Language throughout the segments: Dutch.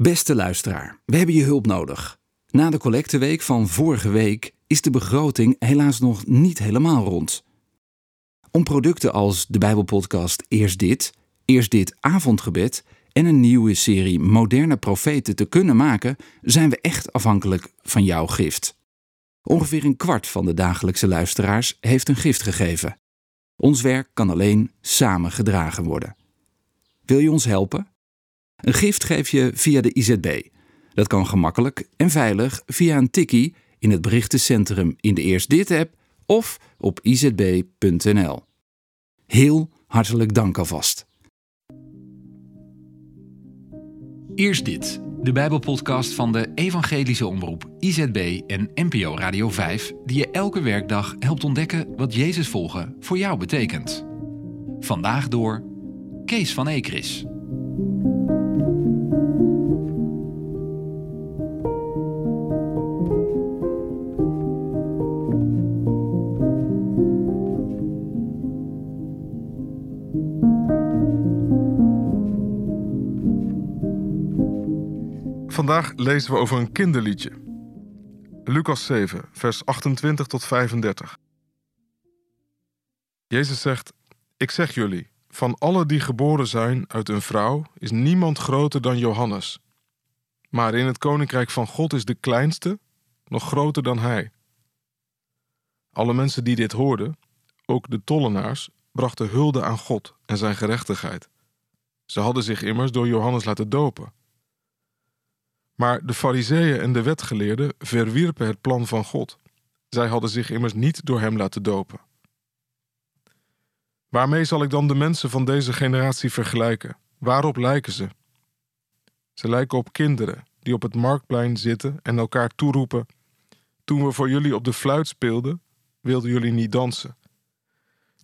Beste luisteraar, we hebben je hulp nodig. Na de collecteweek van vorige week is de begroting helaas nog niet helemaal rond. Om producten als de Bijbelpodcast Eerst Dit, Eerst Dit Avondgebed en een nieuwe serie Moderne Profeten te kunnen maken, zijn we echt afhankelijk van jouw gift. Ongeveer een kwart van de dagelijkse luisteraars heeft een gift gegeven. Ons werk kan alleen samen gedragen worden. Wil je ons helpen? Een gift geef je via de IZB. Dat kan gemakkelijk en veilig via een tikkie in het berichtencentrum in de Eerst Dit app of op izb.nl. Heel hartelijk dank alvast. Eerst dit, de Bijbelpodcast van de Evangelische Omroep IZB en NPO Radio 5, die je elke werkdag helpt ontdekken wat Jezus volgen voor jou betekent. Vandaag door Kees van Ekris. Vandaag lezen we over een kinderliedje. Lucas 7, vers 28 tot 35. Jezus zegt: Ik zeg jullie, van alle die geboren zijn uit een vrouw is niemand groter dan Johannes. Maar in het koninkrijk van God is de kleinste nog groter dan hij. Alle mensen die dit hoorden, ook de tollenaars, brachten hulde aan God en zijn gerechtigheid. Ze hadden zich immers door Johannes laten dopen. Maar de fariseeën en de wetgeleerden verwierpen het plan van God. Zij hadden zich immers niet door hem laten dopen. Waarmee zal ik dan de mensen van deze generatie vergelijken? Waarop lijken ze? Ze lijken op kinderen die op het marktplein zitten en elkaar toeroepen: Toen we voor jullie op de fluit speelden, wilden jullie niet dansen.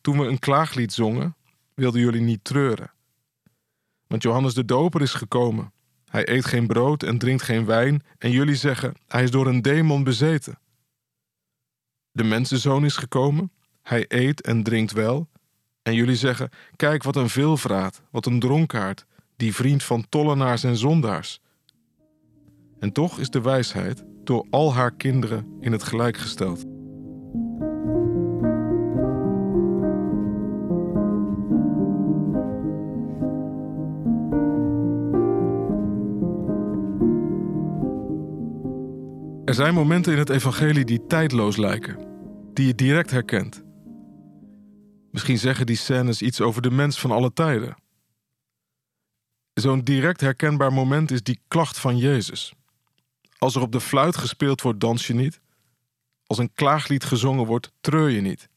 Toen we een klaaglied zongen, wilden jullie niet treuren. Want Johannes de Doper is gekomen hij eet geen brood en drinkt geen wijn, en jullie zeggen: Hij is door een demon bezeten. De mensenzoon is gekomen, hij eet en drinkt wel, en jullie zeggen: Kijk wat een veelvraat, wat een dronkaard, die vriend van tollenaars en zondaars. En toch is de wijsheid door al haar kinderen in het gelijk gesteld. Er zijn momenten in het evangelie die tijdloos lijken, die je direct herkent. Misschien zeggen die scènes iets over de mens van alle tijden. Zo'n direct herkenbaar moment is die klacht van Jezus. Als er op de fluit gespeeld wordt, dans je niet. Als een klaaglied gezongen wordt, treur je niet.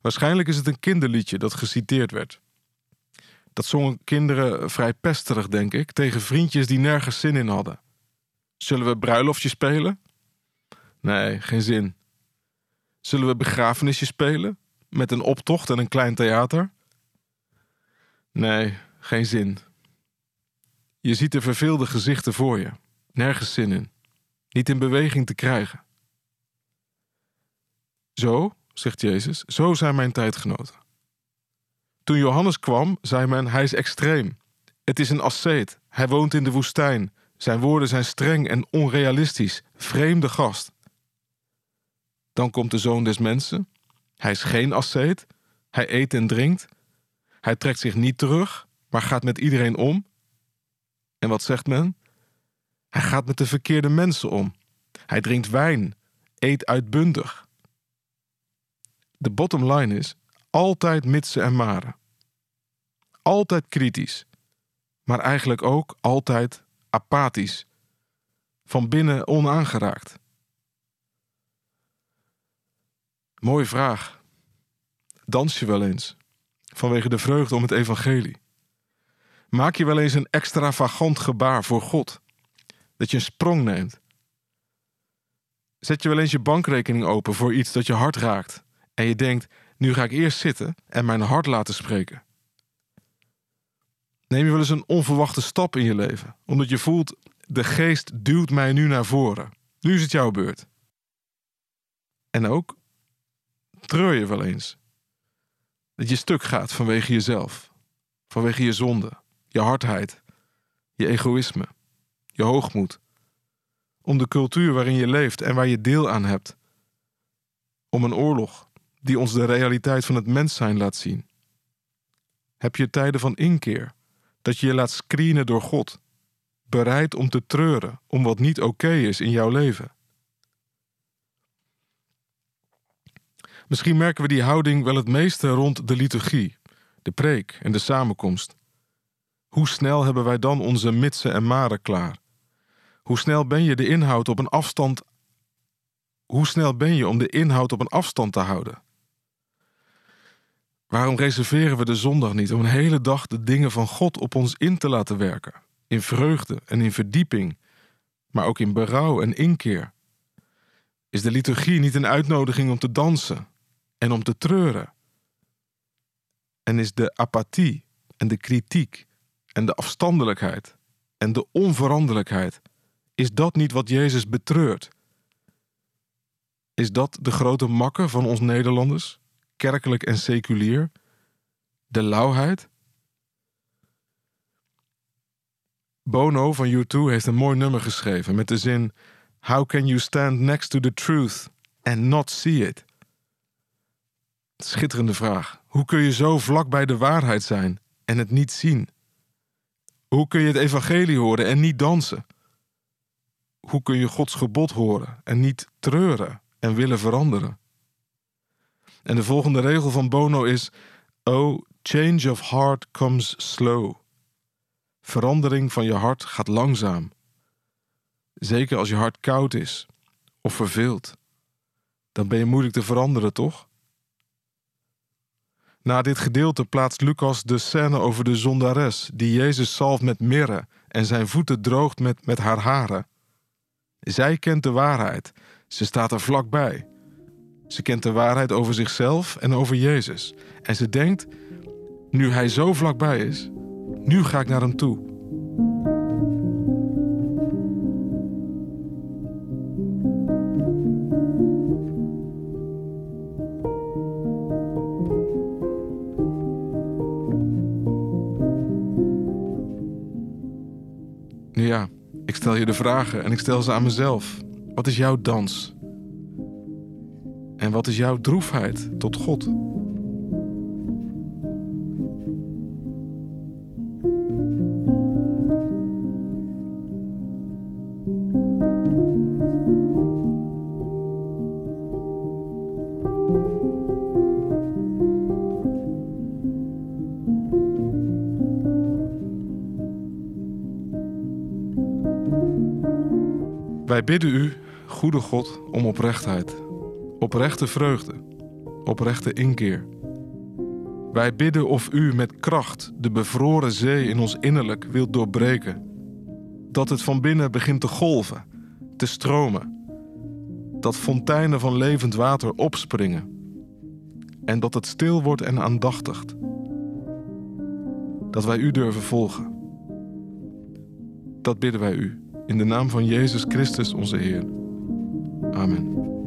Waarschijnlijk is het een kinderliedje dat geciteerd werd. Dat zongen kinderen vrij pesterig, denk ik, tegen vriendjes die nergens zin in hadden. Zullen we bruiloftje spelen? Nee, geen zin. Zullen we begrafenisje spelen? Met een optocht en een klein theater? Nee, geen zin. Je ziet de verveelde gezichten voor je. Nergens zin in. Niet in beweging te krijgen. Zo, zegt Jezus, zo zijn mijn tijdgenoten. Toen Johannes kwam, zei men: Hij is extreem. Het is een asceet. Hij woont in de woestijn. Zijn woorden zijn streng en onrealistisch, vreemde gast. Dan komt de zoon des mensen. Hij is geen asceet. Hij eet en drinkt. Hij trekt zich niet terug, maar gaat met iedereen om. En wat zegt men? Hij gaat met de verkeerde mensen om. Hij drinkt wijn, eet uitbundig. De bottom line is altijd mitsen en maren. Altijd kritisch, maar eigenlijk ook altijd apathisch, van binnen onaangeraakt? Mooie vraag. Dans je wel eens vanwege de vreugde om het evangelie? Maak je wel eens een extravagant gebaar voor God? Dat je een sprong neemt? Zet je wel eens je bankrekening open voor iets dat je hart raakt en je denkt: nu ga ik eerst zitten en mijn hart laten spreken? Neem je wel eens een onverwachte stap in je leven, omdat je voelt: de geest duwt mij nu naar voren. Nu is het jouw beurt. En ook treur je wel eens dat je stuk gaat vanwege jezelf, vanwege je zonde, je hardheid, je egoïsme, je hoogmoed, om de cultuur waarin je leeft en waar je deel aan hebt, om een oorlog die ons de realiteit van het mens zijn laat zien. Heb je tijden van inkeer, dat je je laat screenen door God, bereid om te treuren om wat niet oké is in jouw leven? Misschien merken we die houding wel het meeste rond de liturgie, de preek en de samenkomst. Hoe snel hebben wij dan onze mitsen en maren klaar? Hoe snel ben je de inhoud op een afstand hoe snel ben je om de inhoud op een afstand te houden? Waarom reserveren we de zondag niet om een hele dag de dingen van God op ons in te laten werken? In vreugde en in verdieping, maar ook in berouw en inkeer. Is de liturgie niet een uitnodiging om te dansen en om te treuren? En is de apathie en de kritiek en de afstandelijkheid en de onveranderlijkheid, is dat niet wat Jezus betreurt? Is dat de grote makke van ons Nederlanders, kerkelijk en seculier? De lauwheid? Bono van U2 heeft een mooi nummer geschreven met de zin: How can you stand next to the truth and not see it? Schitterende vraag. Hoe kun je zo vlak bij de waarheid zijn en het niet zien? Hoe kun je het evangelie horen en niet dansen? Hoe kun je Gods gebod horen en niet treuren en willen veranderen? En de volgende regel van Bono is: Oh, change of heart comes slow. Verandering van je hart gaat langzaam. Zeker als je hart koud is of verveeld. Dan ben je moeilijk te veranderen, toch? Na dit gedeelte plaatst Lucas de scène over de zondares die Jezus zalft met mirre en zijn voeten droogt met, met haar haren. Zij kent de waarheid, ze staat er vlakbij. Ze kent de waarheid over zichzelf en over Jezus. En ze denkt, nu hij zo vlakbij is, nu ga ik naar hem toe. Nu ja, ik stel je de vragen en ik stel ze aan mezelf. Wat is jouw dans? En wat is jouw droefheid tot God? Wij bidden u, goede God, om oprechtheid, oprechte vreugde, oprechte inkeer. Wij bidden of u met kracht de bevroren zee in ons innerlijk wilt doorbreken. Dat het van binnen begint te golven, te stromen. Dat fonteinen van levend water opspringen. En dat het stil wordt en aandachtigt. Dat wij u durven volgen. Dat bidden wij u. In de naam van Jezus Christus, onze Heer. Amen.